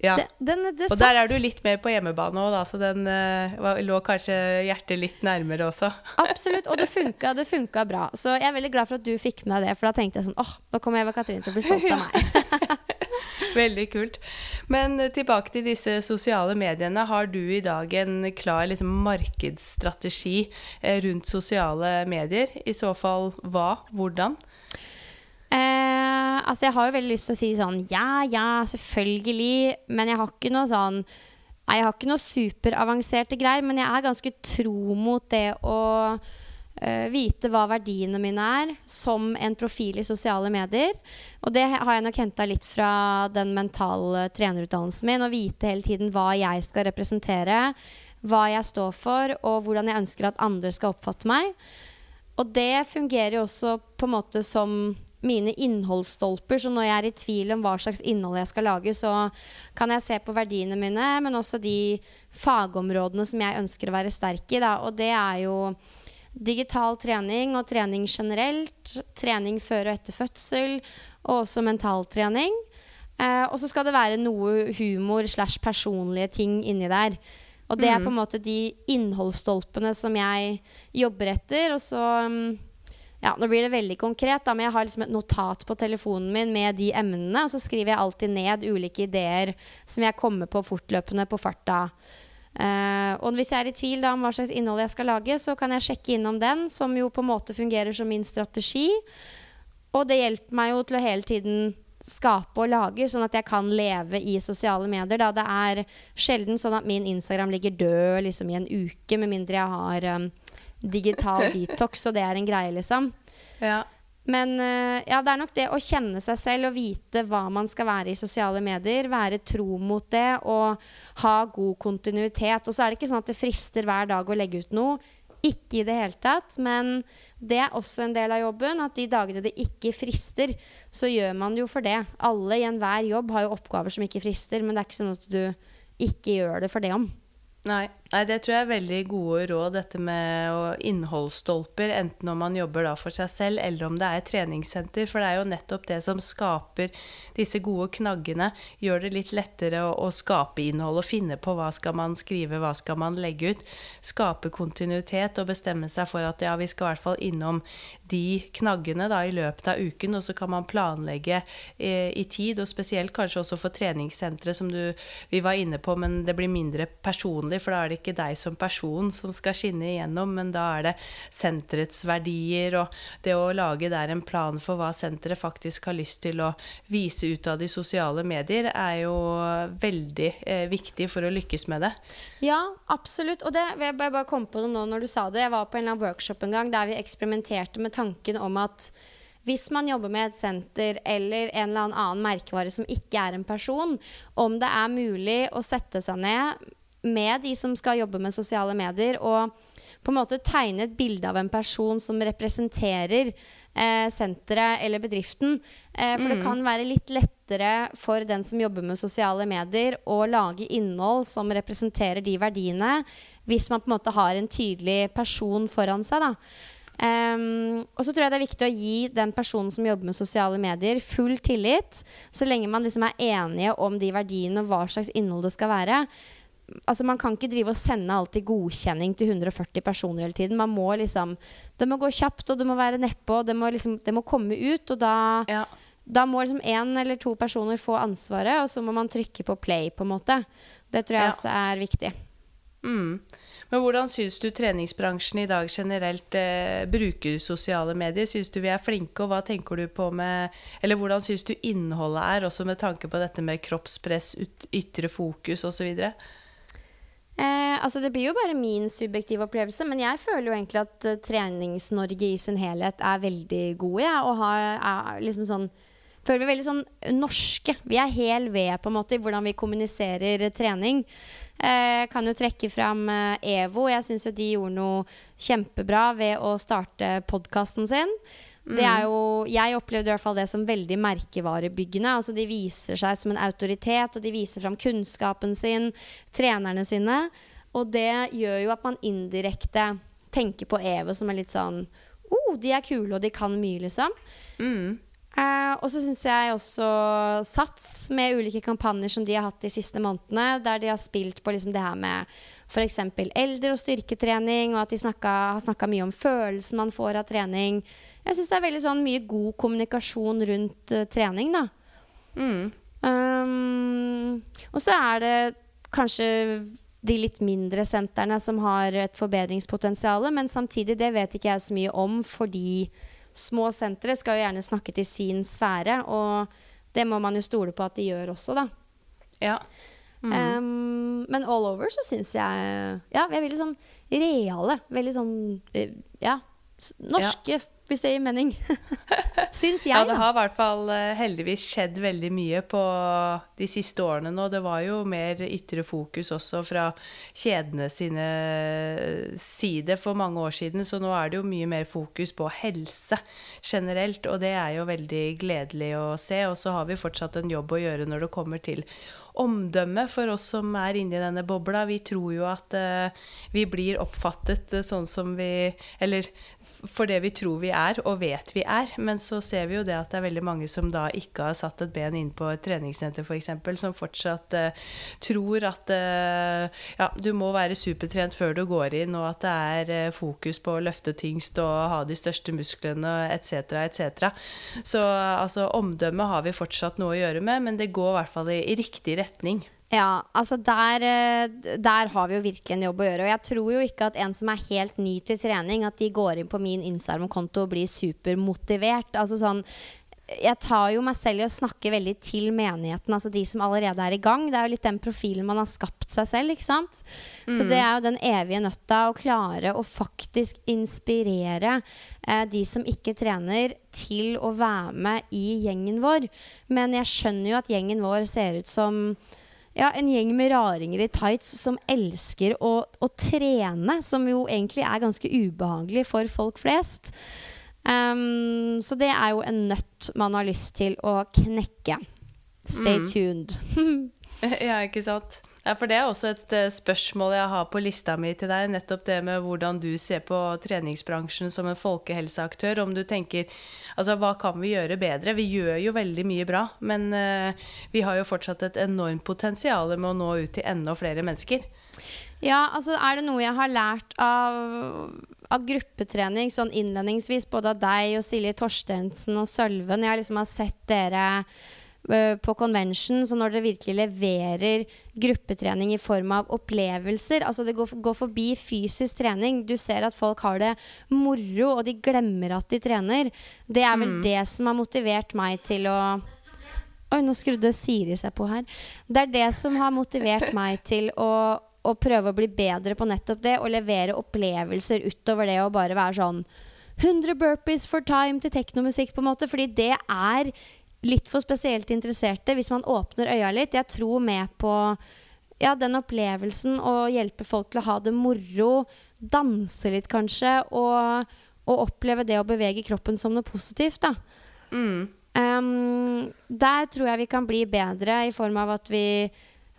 Ja. Det, den, det Og der er du litt mer på hjemmebane òg, da, så den uh, lå kanskje hjertet litt nærmere også. Absolutt. Og det funka, det funka bra. Så jeg er veldig glad for at du fikk med deg det, for da tenkte jeg sånn åh, nå kommer Eva Katrine til å bli stolt av meg. Veldig kult. Men tilbake til disse sosiale mediene. Har du i dag en klar liksom, markedsstrategi eh, rundt sosiale medier? I så fall hva? Hvordan? Eh, altså jeg har jo veldig lyst til å si sånn ja, ja, selvfølgelig. Men jeg har ikke noe sånn Nei, jeg har ikke noe superavanserte greier, men jeg er ganske tro mot det å eh, vite hva verdiene mine er som en profil i sosiale medier. Og det har jeg nok henta litt fra den mentale trenerutdannelsen min. Å vite hele tiden hva jeg skal representere, hva jeg står for, og hvordan jeg ønsker at andre skal oppfatte meg. Og det fungerer jo også på en måte som mine innholdsstolper. Så når jeg er i tvil om hva slags innhold jeg skal lage, så kan jeg se på verdiene mine, men også de fagområdene som jeg ønsker å være sterk i. Da. Og det er jo digital trening og trening generelt. Trening før og etter fødsel, og også mentaltrening. Eh, og så skal det være noe humor slash personlige ting inni der. Og det er på en måte de innholdsstolpene som jeg jobber etter. Og så mm, ja, Nå blir det veldig konkret, da, men jeg har liksom et notat på telefonen min med de emnene. Og så skriver jeg alltid ned ulike ideer som jeg kommer på fortløpende på farta. Eh, og hvis jeg er i tvil da, om hva slags innhold jeg skal lage, så kan jeg sjekke innom den, som jo på en måte fungerer som min strategi. Og det hjelper meg jo til å hele tiden skape og lage, sånn at jeg kan leve i sosiale medier. Da. Det er sjelden sånn at min Instagram ligger død liksom, i en uke, med mindre jeg har um, digital detox, og det er en greie, liksom. Ja. Men eh, ja, det er nok det å kjenne seg selv og vite hva man skal være i sosiale medier. Være tro mot det og ha god kontinuitet. Og så er det ikke sånn at det frister hver dag å legge ut noe. Ikke i det hele tatt. Men det er også en del av jobben. At de dagene det ikke frister, så gjør man jo for det. Alle i enhver jobb har jo oppgaver som ikke frister, men det er ikke sånn at du ikke gjør det for det om. Nei, nei, det tror jeg er veldig gode råd, dette med innholdsstolper, enten om man jobber da for seg selv, eller om det er treningssenter. For det er jo nettopp det som skaper disse gode knaggene. Gjør det litt lettere å, å skape innhold og finne på hva skal man skrive, hva skal man legge ut. Skape kontinuitet og bestemme seg for at ja, vi skal i hvert fall innom de knaggene da i løpet av uken, og så kan man planlegge eh, i tid, og spesielt kanskje også for treningssentre, som du, vi var inne på, men det blir mindre personlig, for da er det ikke deg som person som skal skinne igjennom, men da er det senterets verdier og det å lage der en plan for hva senteret faktisk har lyst til å vise ut av de sosiale medier, er jo veldig eh, viktig for å lykkes med det. Ja, absolutt. Og det, jeg bare kom på det nå når du sa det. Jeg var på en eller annen workshop en gang der vi eksperimenterte med tanken om at hvis man jobber med et senter eller en eller annen merkevare som ikke er en person, om det er mulig å sette seg ned med de som skal jobbe med sosiale medier, og på en måte tegne et bilde av en person som representerer eh, senteret eller bedriften. Eh, for mm. det kan være litt lettere for den som jobber med sosiale medier, å lage innhold som representerer de verdiene, hvis man på en måte har en tydelig person foran seg. da. Um, og så tror jeg det er viktig å gi den personen som jobber med sosiale medier, full tillit, så lenge man liksom er enige om de verdiene og hva slags innhold det skal være. Altså Man kan ikke drive og sende alltid godkjenning til 140 personer hele tiden. Man må liksom Det må gå kjapt, og det må være nedpå, og det må, liksom, det må komme ut. Og da, ja. da må liksom én eller to personer få ansvaret, og så må man trykke på play, på en måte. Det tror jeg ja. også er viktig. Mm. Men hvordan syns du treningsbransjen i dag generelt eh, bruker sosiale medier? Syns du vi er flinke, og hva tenker du på med Eller hvordan syns du innholdet er, også med tanke på dette med kroppspress, ytre fokus osv.? Eh, altså det blir jo bare min subjektive opplevelse, men jeg føler jo egentlig at uh, Trenings-Norge i sin helhet er veldig gode, ja, og har, er liksom sånn føler vi veldig sånn norske. Vi er hel ved på en måte i hvordan vi kommuniserer trening. Eh, kan jo trekke fram eh, EVO. Jeg syns jo de gjorde noe kjempebra ved å starte podkasten sin. Det er mm. jo, jeg opplevde i hvert fall det som veldig merkevarebyggende. Altså De viser seg som en autoritet, og de viser fram kunnskapen sin, trenerne sine. Og det gjør jo at man indirekte tenker på EVO som er litt sånn oh, de er kule, og de kan mye, liksom. Mm. Uh, og så syns jeg også Sats, med ulike kampanjer som de har hatt de siste månedene, der de har spilt på liksom det her med f.eks. eldre og styrketrening, og at de snakka, har snakka mye om følelsen man får av trening. Jeg syns det er veldig sånn mye god kommunikasjon rundt uh, trening, da. Mm. Um, og så er det kanskje de litt mindre sentrene som har et forbedringspotensial, men samtidig, det vet ikke jeg så mye om fordi små sentre skal jo gjerne snakke til sin sfære, og det må man jo stole på at de gjør også, da. Ja. Mm. Um, men all over så syns jeg Ja, vi er veldig sånn reale. Veldig sånn eh, Ja, norske. Ja hvis det gir mening. Syns jeg, da. Ja, det har i hvert fall eh, heldigvis skjedd veldig mye på de siste årene nå. Det var jo mer ytre fokus også fra kjedene sine eh, side for mange år siden, så nå er det jo mye mer fokus på helse generelt, og det er jo veldig gledelig å se. Og så har vi fortsatt en jobb å gjøre når det kommer til omdømme for oss som er inni denne bobla. Vi tror jo at uh, vi blir oppfattet uh, sånn som vi Eller for det vi tror vi er og vet vi er. Men så ser vi jo det at det er veldig mange som da ikke har satt et ben inn på et treningssenter f.eks., som fortsatt uh, tror at uh, ja, du må være supertrent før du går inn, og at det er uh, fokus på å løfte tyngst og ha de største musklene etc., etc. Så altså, omdømme har vi fortsatt noe å gjøre med, men det går i hvert fall i, i riktig retning. Ja, altså der, eh, der, har vi jo virkelig en jobb å gjøre. Og jeg tror jo ikke at en som er helt ny til trening, at de går inn på min Instagram-konto og blir supermotivert. Altså sånn jeg tar jo meg selv i å snakke veldig til menigheten, altså de som allerede er i gang. Det er jo litt den profilen man har skapt seg selv, ikke sant. Mm. Så det er jo den evige nøtta å klare å faktisk inspirere eh, de som ikke trener, til å være med i gjengen vår. Men jeg skjønner jo at gjengen vår ser ut som ja, en gjeng med raringer i tights som elsker å, å, trene, som jo egentlig er ganske ubehagelig for folk flest. Um, så det er jo en nøtt man har lyst til å knekke. Stay mm. tuned. ja, ikke sant. Ja, for det er også et uh, spørsmål jeg har på lista mi til deg. Nettopp det med hvordan du ser på treningsbransjen som en folkehelseaktør. Om du tenker altså hva kan vi gjøre bedre? Vi gjør jo veldig mye bra, men uh, vi har jo fortsatt et enormt potensial med å nå ut til enda flere mennesker. Ja, altså er det noe jeg har lært av, av gruppetrening sånn innledningsvis, både av deg og Silje Torstensen og Sølven Jeg liksom har sett dere eh, på convention, så når dere virkelig leverer gruppetrening i form av opplevelser Altså det går, går forbi fysisk trening. Du ser at folk har det moro, og de glemmer at de trener. Det er vel Mm. det som har motivert meg til å Oi, nå skrudde Siri seg på her. Det er det som har motivert meg til å, å prøve å bli bedre på nettopp det, og levere opplevelser utover det å bare være sånn 100 burpees for time til teknomusikk, på en måte. Fordi det er litt for spesielt interesserte hvis man åpner øya litt. Jeg tror med på ja, den opplevelsen å hjelpe folk til å ha det moro, danse litt kanskje, og, og oppleve det å bevege kroppen som noe positivt, da. Mm. Um, der tror jeg vi kan bli bedre i form av at vi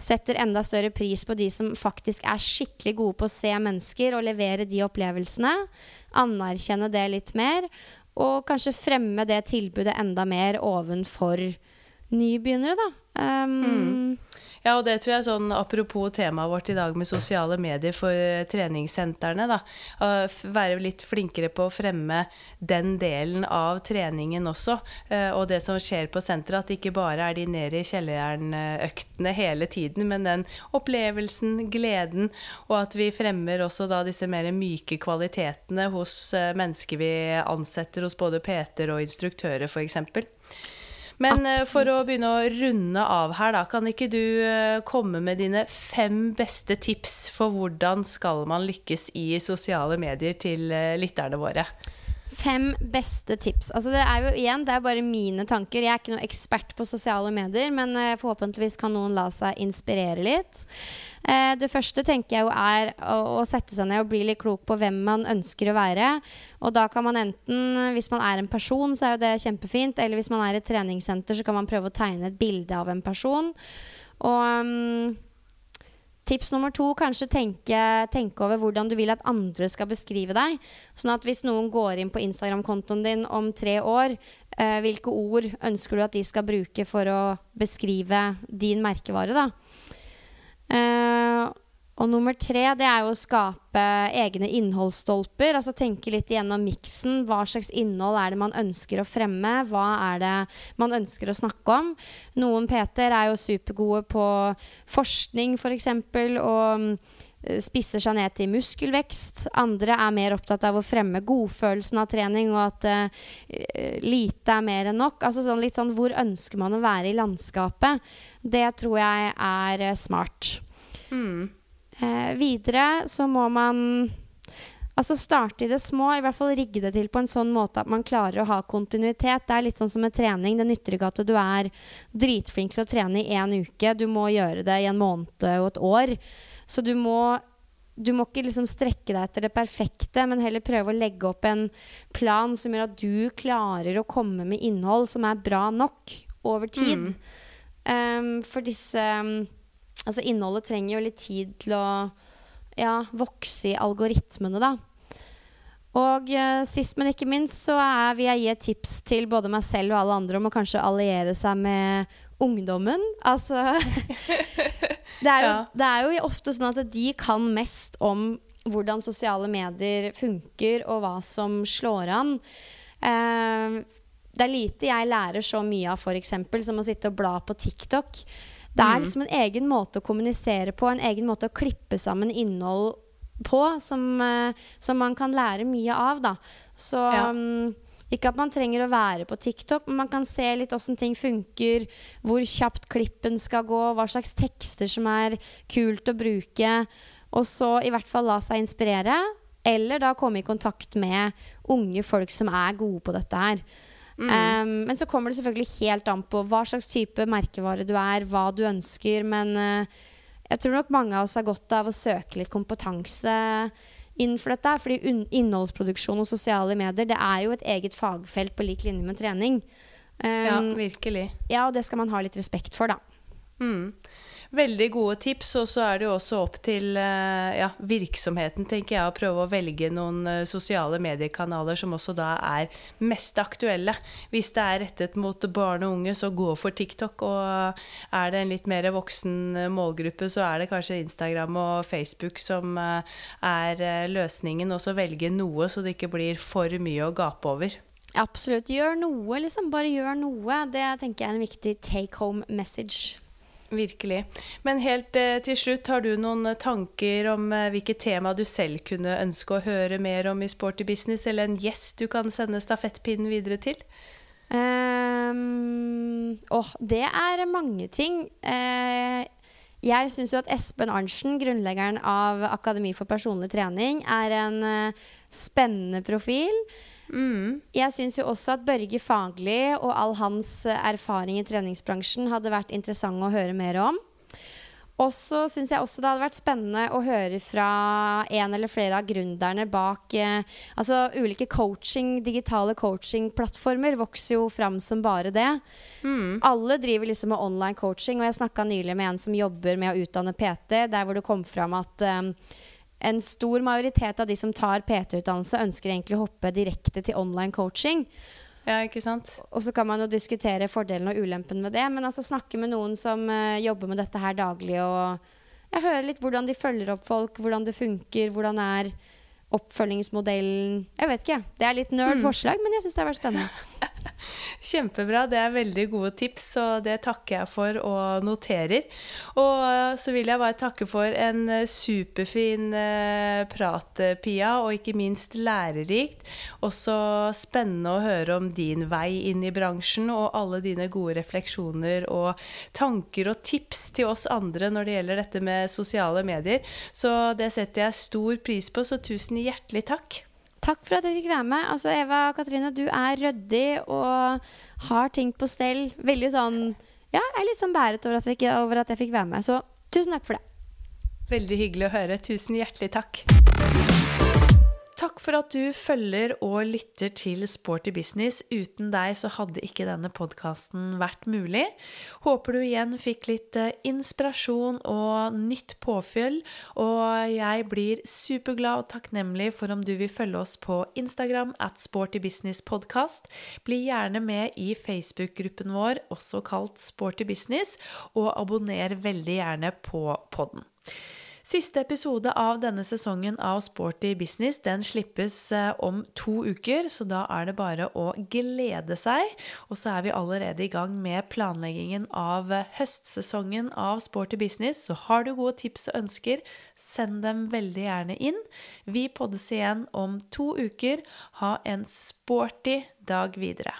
setter enda større pris på de som faktisk er skikkelig gode på å se mennesker og levere de opplevelsene. Anerkjenne det litt mer. Og kanskje fremme det tilbudet enda mer ovenfor nybegynnere, da. Ehm, Ja, og det tror jeg er sånn apropos temaet vårt i dag med sosiale medier for eh, treningssentrene, da. Være litt flinkere på å fremme den delen av treningen også. eh, Og det som skjer på senteret, at det ikke bare er de nede i kjelleren-øktene hele tiden, men den opplevelsen, gleden, og at vi fremmer også da disse mer myke kvalitetene hos eh, mennesker vi ansetter hos både PT-er og instruktører, f.eks. Men eh, for å begynne å runde av her, da, kan ikke du eh, komme med dine fem beste tips for hvordan skal man lykkes i sosiale medier til eh, lytterne våre? Fem beste tips. Altså det er jo igjen, det er bare mine tanker. Jeg er ikke noe ekspert på sosiale medier, men eh, forhåpentligvis kan noen la seg inspirere litt. Eh, det første tenker jeg jo er å, å sette seg ned og bli litt klok på hvem man ønsker å være. Og da kan man enten, hvis man er en person, så er jo det kjempefint. Eller hvis man er et treningssenter, så kan man prøve å tegne et bilde av en person. Og mm, Tips nummer to, kanskje tenke, tenke over hvordan du vil at andre skal beskrive deg. Sånn at hvis noen går inn på Instagram-kontoen din om tre år, eh, hvilke ord ønsker du at de skal bruke for å beskrive din merkevare, da? Eh, og nummer tre, det er jo å skape egne innholdsstolper. Altså tenke litt igjennom miksen. Hva slags innhold er det man ønsker å fremme? Hva er det man ønsker å snakke om? Noen PT-er er jo supergode på forskning, f.eks. og mm, spisser seg ned til muskelvekst. Andre er mer opptatt av å fremme godfølelsen av trening, og at uh, lite er mer enn nok. Altså sånn, litt sånn hvor ønsker man å være i landskapet? Det tror jeg er eh, smart. Mm. Eh, videre så må man altså starte i det små, i hvert fall rigge det til på en sånn måte at man klarer å ha kontinuitet. Det er litt sånn som med trening. Det nytter ikke at du er dritflink til å trene i én uke. Du må gjøre det i en måned og et år. Så du må du må ikke liksom strekke deg etter det perfekte, men heller prøve å legge opp en plan som gjør at du klarer å komme med innhold som er bra nok over tid. Um, for disse um, Altså innholdet trenger jo litt tid til å ja, vokse i algoritmene, da. Og eh, sist, men ikke minst, så er, vil jeg gi et tips til både meg selv og alle andre om å kanskje alliere seg med ungdommen. Altså det, er jo, Ja. det er jo ofte sånn at de kan mest om hvordan sosiale medier funker, og hva som slår an. Eh, det er lite jeg lærer så mye av, f.eks. som å sitte og bla på TikTok. Det er Mm. liksom en egen måte å kommunisere på, en egen måte å klippe sammen innhold på, som, eh, som man kan lære mye av, da. Så Ja. mm, ikke at man trenger å være på TikTok, men man kan se litt åssen ting funker, hvor kjapt klippen skal gå, hva slags tekster som er kult å bruke. Og så i hvert fall la seg inspirere, eller da komme i kontakt med unge folk som er gode på dette her. Um, men så kommer det selvfølgelig helt an på hva slags type merkevare du er, hva du ønsker. Men uh, jeg tror nok mange av oss har godt av å søke litt kompetanse innenfor dette. Fordi innholdsproduksjon og sosiale medier det er jo et eget fagfelt på lik linje med trening. Ja, Um, virkelig. ja, og det skal man ha litt respekt for, da. Mm. Veldig gode tips, og så er det jo også opp til eh, ja, virksomheten, tenker jeg, å prøve å velge noen eh, sosiale mediekanaler som også da er mest aktuelle. Hvis det er rettet mot barn og unge, så gå for TikTok. Og er det en litt mer voksen eh, målgruppe, så er det kanskje Instagram og Facebook som eh, er eh, løsningen. Og så velge noe, så det ikke blir for mye å gape over. Absolutt. Gjør noe, liksom. Bare gjør noe. Det tenker jeg er en viktig take home message. Virkelig. Men helt eh, til slutt, har du noen eh, tanker om eh, hvilket tema du selv kunne ønske å høre mer om i Sporty business, eller en gjest du kan sende stafettpinnen videre til? Um, åh, det er mange ting. Uh, jeg syns jo at Espen Arntzen, grunnleggeren av Akademi for personlig trening, er en uh, spennende profil. Mm. Jeg syns jo også at Børge Fagli og all hans eh, erfaring i treningsbransjen hadde vært interessant å høre mer om. Og så syns jeg også det hadde vært spennende å høre fra en eller flere av gründerne bak eh, Altså ulike coaching, digitale coachingplattformer vokser jo fram som bare det. Mm. Alle driver liksom med online coaching, og jeg snakka nylig med en som jobber med å utdanne PT, der hvor det kom fram at um, en stor majoritet av de som tar PT-utdannelse, ønsker egentlig å hoppe direkte til online coaching. Ja, ikke sant? Og så kan man jo diskutere fordelen og ulempen med det. Men altså snakke med noen som uh, jobber med dette her daglig, og jeg hører litt hvordan de følger opp folk, hvordan det funker, hvordan er oppfølgingsmodellen Jeg vet ikke. Det er litt nerd Mm. forslag, men jeg syns det har vært spennende. Kjempebra. Det er veldig gode tips, og det takker jeg for og noterer. Og så vil jeg bare takke for en superfin eh, prat, eh, Pia, og ikke minst lærerikt. Også spennende å høre om din vei inn i bransjen, og alle dine gode refleksjoner og tanker og tips til oss andre når det gjelder dette med sosiale medier. Så det setter jeg stor pris på, så tusen hjertelig takk. Takk for at jeg fikk være med. Altså, Eva Katrine, du er ryddig og har ting på stell. Veldig sånn Ja, jeg er litt sånn bæret over at, jeg, over at jeg fikk være med. Så tusen takk for det. Veldig hyggelig å høre. Tusen hjertelig takk. Takk for at du følger og lytter til Sporty business. Uten deg så hadde ikke denne podkasten vært mulig. Håper du igjen fikk litt eh, inspirasjon og nytt påfyll. Og jeg blir superglad og takknemlig for om du vil følge oss på Instagram at Sporty Business Podcast. Bli gjerne med i Facebook-gruppen vår, også kalt Sporty Business, og abonner veldig gjerne på podden. Siste episode av denne sesongen av Sporty Business den slippes eh, om to uker, så da er det bare å glede seg. Og så er vi allerede i gang med planleggingen av eh, høstsesongen av Sporty Business. Så har du gode tips og ønsker, send dem veldig gjerne inn. Vi poddes igjen om to uker. Ha en sporty dag videre.